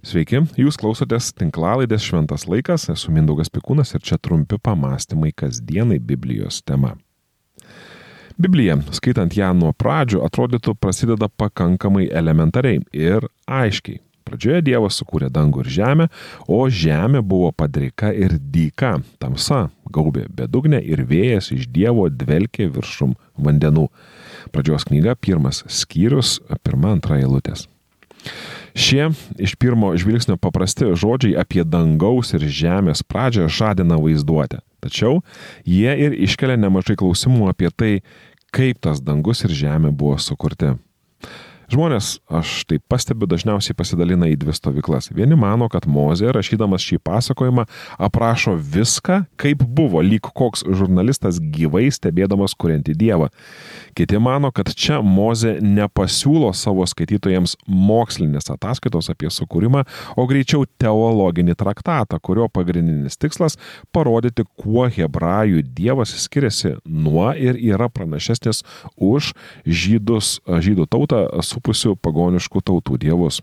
Sveiki, jūs klausotės tinklalaidės Šventas laikas, esu Mindaugas Pikūnas ir čia trumpi pamastymai kasdienai Biblijos tema. Biblija, skaitant ją nuo pradžių, atrodytų prasideda pakankamai elementariai ir aiškiai. Pradžioje Dievas sukūrė dangų ir žemę, o žemė buvo padrika ir dyka, tamsa, gaubė bedugnė ir vėjas iš Dievo dvelkė viršum vandenų. Pradžios knyga, pirmas skyrius, pirma antra eilutės. Šie iš pirmo žvilgsnio paprasti žodžiai apie dangaus ir žemės pradžią žadina vaizduotę. Tačiau jie ir iškelia nemažai klausimų apie tai, kaip tas dangus ir žemė buvo sukurti. Žmonės, aš tai pastebiu, dažniausiai pasidalina į dvi stovyklas. Vieni mano, kad Mozė, rašydamas šį pasakojimą, aprašo viską, kaip buvo, lyg koks žurnalistas gyvai stebėdamas kuriantį Dievą. Kiti mano, kad čia Mozė nepasiūlo savo skaitytojams mokslinės ataskaitos apie sukūrimą, o greičiau teologinį traktatą, kurio pagrindinis tikslas - parodyti, kuo hebrajų Dievas skiriasi nuo ir yra pranašesnis už žydus, žydų tautą su supusių pagoniškų tautų dievus.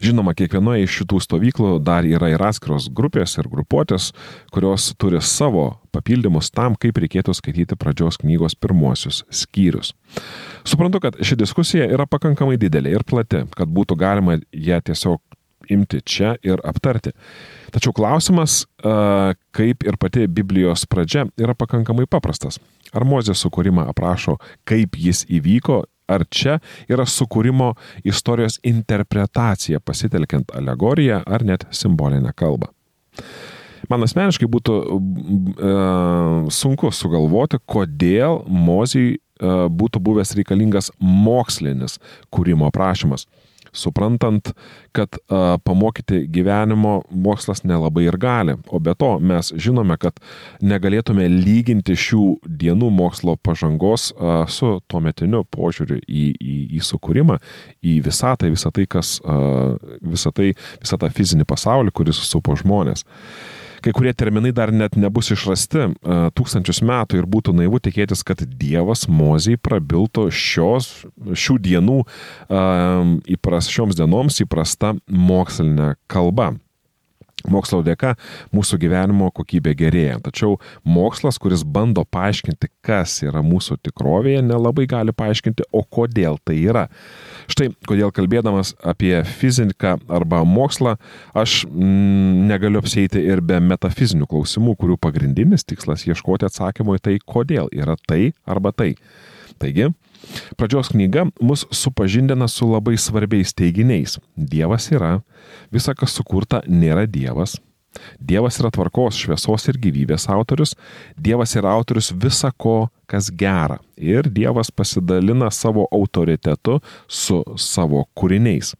Žinoma, kiekvienoje iš šitų stovyklų dar yra ir atskiros grupės ir grupuotės, kurios turi savo papildymus tam, kaip reikėtų skaityti pradžios knygos pirmuosius skyrius. Suprantu, kad ši diskusija yra pakankamai didelė ir plati, kad būtų galima ją tiesiog imti čia ir aptarti. Tačiau klausimas, kaip ir pati Biblijos pradžia, yra pakankamai paprastas. Ar Mozės sukūrimą aprašo, kaip jis įvyko ar čia yra sukūrimo istorijos interpretacija pasitelkiant alegoriją ar net simbolinę kalbą. Man asmeniškai būtų e, sunku sugalvoti, kodėl Mozijai e, būtų buvęs reikalingas mokslinis kūrimo aprašymas suprantant, kad a, pamokyti gyvenimo mokslas nelabai ir gali. O be to mes žinome, kad negalėtume lyginti šių dienų mokslo pažangos a, su tuometiniu požiūriu į, į, į sukūrimą, į visatą, visą tai, kas, a, visą tai, visą tą fizinį pasaulį, kuris supo žmonės kai kurie terminai dar net nebus išrasti tūkstančius metų ir būtų naivu tikėtis, kad Dievas Mozijai prabiltų šios, šių dienų įpras, šioms dienoms įprasta mokslinė kalba. Mokslo dėka mūsų gyvenimo kokybė gerėja, tačiau mokslas, kuris bando paaiškinti, kas yra mūsų tikrovėje, nelabai gali paaiškinti, o kodėl tai yra. Štai kodėl kalbėdamas apie fiziką arba mokslą, aš mm, negaliu apsėti ir be metafizinių klausimų, kurių pagrindinis tikslas ieškoti atsakymo į tai, kodėl yra tai arba tai. Taigi, pradžios knyga mus supažindina su labai svarbiais teiginiais. Dievas yra, visa kas sukurta nėra Dievas, Dievas yra tvarkos, šviesos ir gyvybės autorius, Dievas yra autorius visa ko, kas gera. Ir Dievas pasidalina savo autoritetu su savo kūriniais.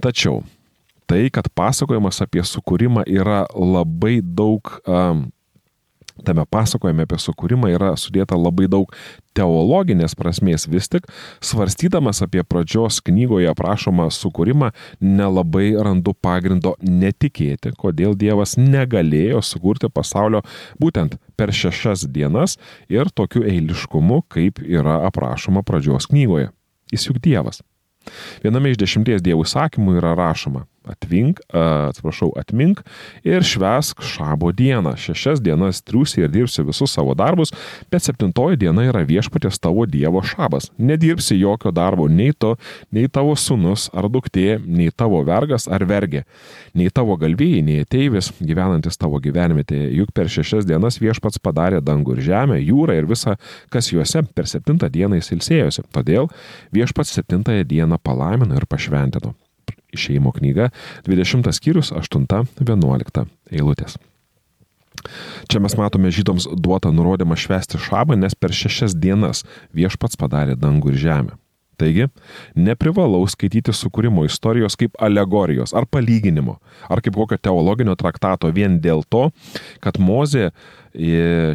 Tačiau tai, kad pasakojimas apie sukūrimą yra labai daug um, tame pasakojime apie sukūrimą yra sudėta labai daug teologinės prasmės, vis tik svarstydamas apie pradžios knygoje aprašomą sukūrimą, nelabai randu pagrindo netikėti, kodėl Dievas negalėjo sukurti pasaulio būtent per šešias dienas ir tokiu eiliškumu, kaip yra aprašoma pradžios knygoje. Jis juk Dievas. Viename iš dešimties dievų sakymų yra rašoma atvink, atsiprašau, atmink ir švesk šabo dieną. Šešias dienas triusi ir dirbsi visus savo darbus, bet septintoji diena yra viešpatės tavo Dievo šabas. Nedirbsi jokio darbo nei tu, nei tavo sunus ar duktė, nei tavo vergas ar vergė, nei tavo galvijai, nei ateivis gyvenantis tavo gyvenvietėje. Juk per šešias dienas viešpats padarė dangų ir žemę, jūrą ir visą, kas juose per septintą dieną įsilsėjosi. Todėl viešpats septintąją dieną palaimino ir pašventino išeimo knyga, 20 skyrius 8-11 eilutės. Čia mes matome žydoms duotą nurodymą švęsti šabą, nes per šešias dienas viešpats padarė dangų ir žemę. Taigi, neprivalau skaityti sukūrimo istorijos kaip alegorijos ar palyginimo, ar kaip kokio teologinio traktato vien dėl to, kad Mozė e,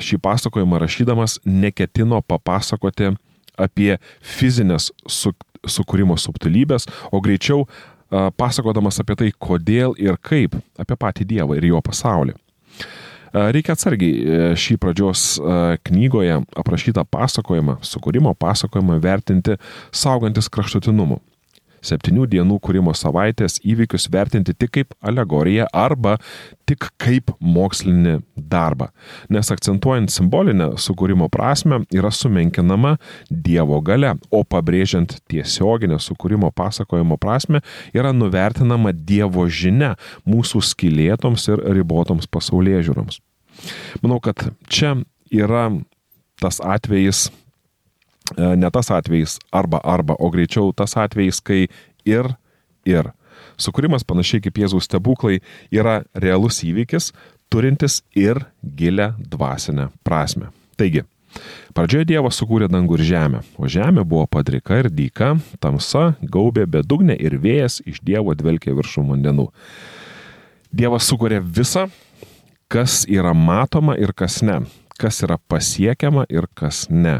šį pasakojimą rašydamas neketino papasakoti apie fizinės su, sukūrimo subtilybės, o greičiau pasakodamas apie tai, kodėl ir kaip, apie patį Dievą ir jo pasaulį. Reikia atsargiai e, šį pradžios knygoje aprašytą pasakojimą, sukūrimo pasakojimą vertinti saugantis kraštutinumu. Septynių dienų kūrimo savaitės įvykius vertinti tik kaip alegoriją arba tik kaip mokslinį darbą. Nes akcentuojant simbolinę sukūrimo prasme yra sumenkinama Dievo gale, o pabrėžiant tiesioginę sukūrimo pasakojimo prasme yra nuvertinama Dievo žinia mūsų skilėtoms ir ribotoms pasaulyje žiūroms. Manau, kad čia yra tas atvejis, ne tas atvejis arba arba, o greičiau tas atvejis, kai ir ir. Sukūrimas panašiai kaip Jėzaus stebuklai yra realus įvykis, turintis ir gilę dvasinę prasme. Taigi, Pradžioje Dievas sukūrė dangų ir žemę, o žemė buvo padrika ir dyka, tamsa, gaubė bedugnė ir vėjas iš Dievo dvelkė viršų vandenų. Dievas sukūrė visą, kas yra matoma ir kas ne, kas yra pasiekiama ir kas ne.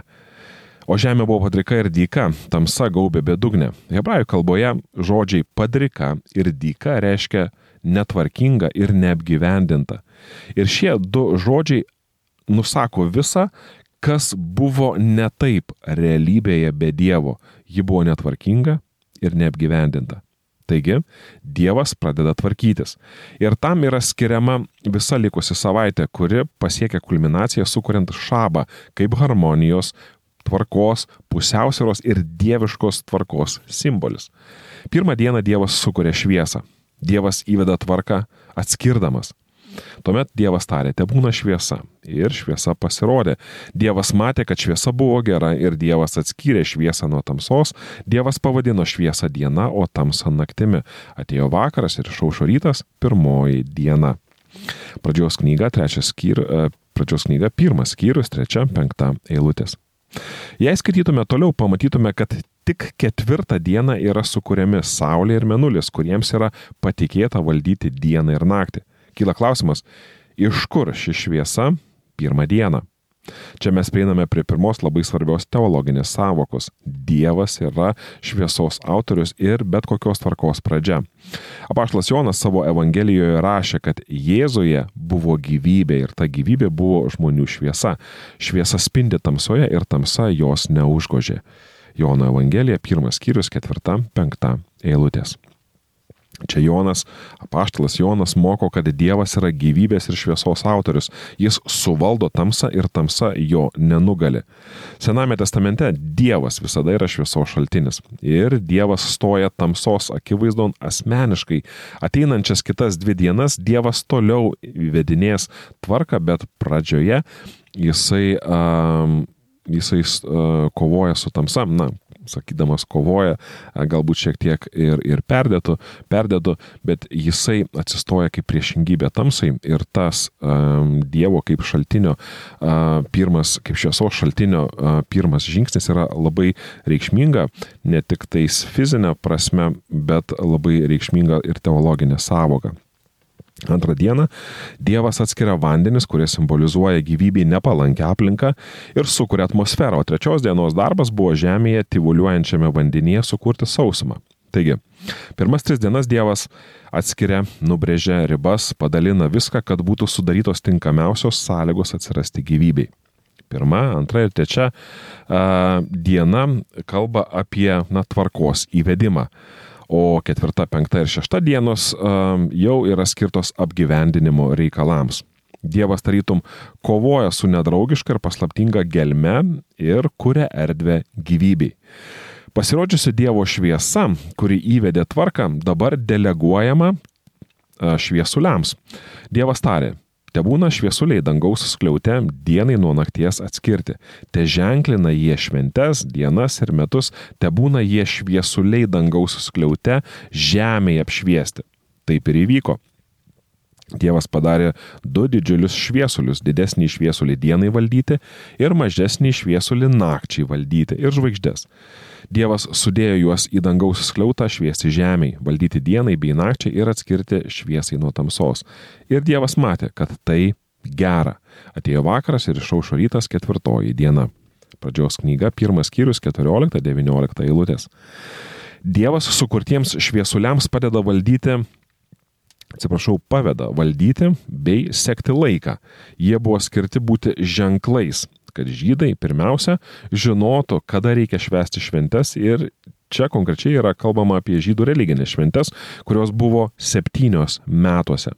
O žemė buvo padrika ir dyka, tamsa gaubė bedugnė. Hebrajų kalboje žodžiai padrika ir dyka reiškia netvarkinga ir neapgyvendinta. Ir šie du žodžiai nusako visą, kas buvo ne taip realybėje be Dievo. Ji buvo netvarkinga ir neapgyvendinta. Taigi, Dievas pradeda tvarkytis. Ir tam yra skiriama visa likusi savaitė, kuri pasiekia kulminaciją sukuriant šabą kaip harmonijos, tvarkos, pusiausvėros ir dieviškos tvarkos simbolis. Pirmą dieną Dievas sukuria šviesą. Dievas įveda tvarką atskirdamas. Tuomet Dievas tarė, te būna šviesa. Ir šviesa pasirodė. Dievas matė, kad šviesa buvo gera ir Dievas atskyrė šviesą nuo tamsos. Dievas pavadino šviesą diena, o tamsą naktimi. Atėjo vakaras ir išaušo rytas, pirmoji diena. Pradžios knyga, trečias skyrius, e, pradžios knyga, pirmas skyrius, trečia, penkta eilutės. Jei skaitytume toliau, pamatytume, kad tik ketvirtą dieną yra sukūriami Saulė ir Menulis, kuriems yra patikėta valdyti dieną ir naktį. Kyla klausimas, iš kur ši šviesa pirmą dieną? Čia mes prieiname prie pirmos labai svarbios teologinės savokos. Dievas yra šviesos autorius ir bet kokios tvarkos pradžia. Apaštlas Jonas savo Evangelijoje rašė, kad Jėzuje buvo gyvybė ir ta gyvybė buvo žmonių šviesa. Šviesa spindi tamsoje ir tamsa jos neužgožė. Jono Evangelija, pirmas skyrius, ketvirta, penkta eilutės. Čia Jonas, apaštalas Jonas moko, kad Dievas yra gyvybės ir šviesos autorius. Jis suvaldo tamsą ir tamsa jo nenugali. Sename testamente Dievas visada yra šviesos šaltinis. Ir Dievas stoja tamsos akivaizdon asmeniškai. Ateinančias kitas dvi dienas Dievas toliau įvedinės tvarką, bet pradžioje jisai, um, jisai uh, kovoja su tamsa. Na, sakydamas kovoja, galbūt šiek tiek ir, ir perdėtų, perdėtų, bet jisai atsistoja kaip priešingybė tamsai ir tas um, Dievo kaip šaltinio, uh, pirmas, kaip šviesos šaltinio uh, pirmas žingsnis yra labai reikšminga, ne tik tais fizinė prasme, bet labai reikšminga ir teologinė savoka. Antrą dieną Dievas atskiria vandenis, kurie simbolizuoja gyvybei nepalankę aplinką ir sukuria atmosferą, o trečios dienos darbas buvo žemėje tyvuliuojančiame vandenyje sukurti sausumą. Taigi, pirmas tris dienas Dievas atskiria, nubrėžia ribas, padalina viską, kad būtų sudarytos tinkamiausios sąlygos atsirasti gyvybei. Pirma, antra ir trečia a, diena kalba apie na, tvarkos įvedimą o ketvirta, penkta ir šešta dienos jau yra skirtos apgyvendinimo reikalams. Dievas tarytum kovoja su nedraugiška ir paslaptinga gelme ir kuria erdvę gyvybei. Pasirodžiusi Dievo šviesa, kuri įvedė tvarką, dabar deleguojama šviesuliams. Dievas tarė, Te būna šviesuliai dangaus skliaute dienai nuo nakties atskirti. Te ženklina jie šventes, dienas ir metus, te būna jie šviesuliai dangaus skliaute žemėje apšviesti. Taip ir įvyko. Dievas padarė du didžiulius šviesulius - didesnį šviesulį dienai valdyti ir mažesnį šviesulį nakčiai valdyti ir žvaigždės. Dievas sudėjo juos į dangaus skliautą šviesti žemiai, valdyti dienai bei nakčiai ir atskirti šviesai nuo tamsos. Ir Dievas matė, kad tai gera. Atėjo vakaras ir išaušo rytas ketvirtoji diena. Pradžios knyga, pirmas skyrius, 14-19 eilutės. Dievas sukurtiems šviesuliams padeda valdyti atsiprašau, paveda valdyti bei sekti laiką. Jie buvo skirti būti ženklais, kad žydai pirmiausia žinotų, kada reikia švęsti šventes ir Čia konkrečiai yra kalbama apie žydų religinės šventės, kurios buvo septynios metuose.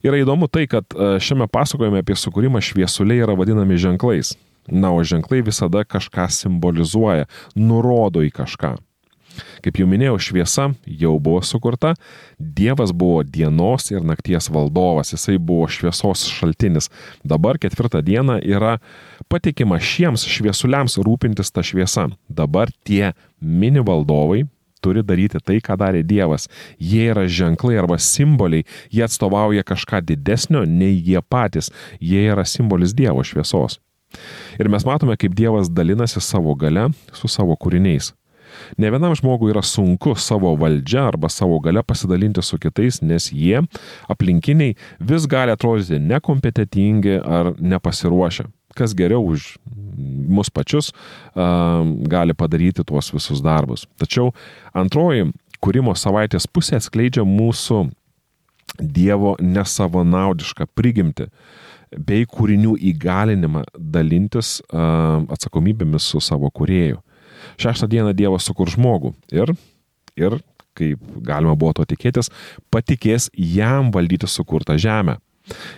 Yra įdomu tai, kad e, šiame pasakojime apie sukūrimą šviesuliai yra vadinami ženklais. Na, o ženklai visada kažką simbolizuoja, nurodo į kažką. Kaip jau minėjau, šviesa jau buvo sukurta, Dievas buvo dienos ir nakties valdovas, jisai buvo šviesos šaltinis. Dabar ketvirtą dieną yra patikima šiems šviesuliams rūpintis tą šviesą. Dabar tie mini valdovai, turi daryti tai, ką darė Dievas. Jie yra ženklai arba simboliai, jie atstovauja kažką didesnio nei jie patys, jie yra simbolis Dievo šviesos. Ir mes matome, kaip Dievas dalinasi savo gale su savo kūriniais. Ne vienam žmogui yra sunku savo valdžia arba savo gale pasidalinti su kitais, nes jie, aplinkiniai, vis gali atrodyti nekompetitingi ar nepasiruošę. Kas geriau už mus pačius uh, gali padaryti tuos visus darbus. Tačiau antroji kūrimo savaitės pusė atskleidžia mūsų Dievo nesavanaudišką prigimti bei kūrinių įgalinimą dalintis uh, atsakomybėmis su savo kurėju. Šeštą dieną Dievas sukur žmogų ir, ir, kaip galima buvo to tikėtis, patikės jam valdyti sukurtą žemę.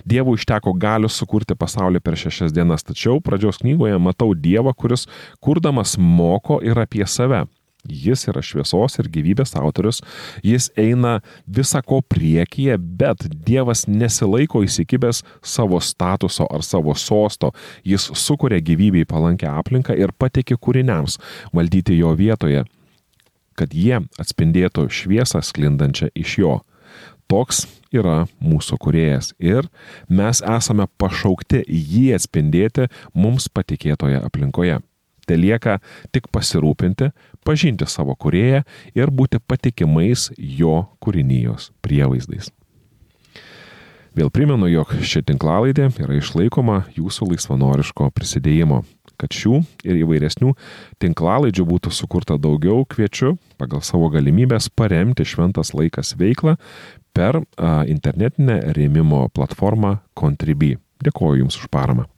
Dievui užteko galios sukurti pasaulį per šešias dienas, tačiau pradžios knygoje matau Dievą, kuris kurdamas moko ir apie save. Jis yra šviesos ir gyvybės autorius, jis eina visako priekyje, bet Dievas nesilaiko įsikibęs savo statuso ar savo sosto, jis sukuria gyvybei palankę aplinką ir patikė kūriniams valdyti jo vietoje, kad jie atspindėtų šviesą sklindančią iš jo. Toks yra mūsų kuriejas ir mes esame pašaukti jį atspindėti mums patikėtoje aplinkoje. Te lieka tik pasirūpinti, pažinti savo kurėją ir būti patikimais jo kūrinijos prievaizdais. Vėl primenu, jog ši tinklalaidė yra išlaikoma jūsų laisvanoriško prisidėjimo. Kad šių ir įvairesnių tinklalaidžių būtų sukurta daugiau, kviečiu pagal savo galimybės paremti šventas laikas veiklą per internetinę rėmimo platformą Contribui. Dėkuoju Jums už paramą.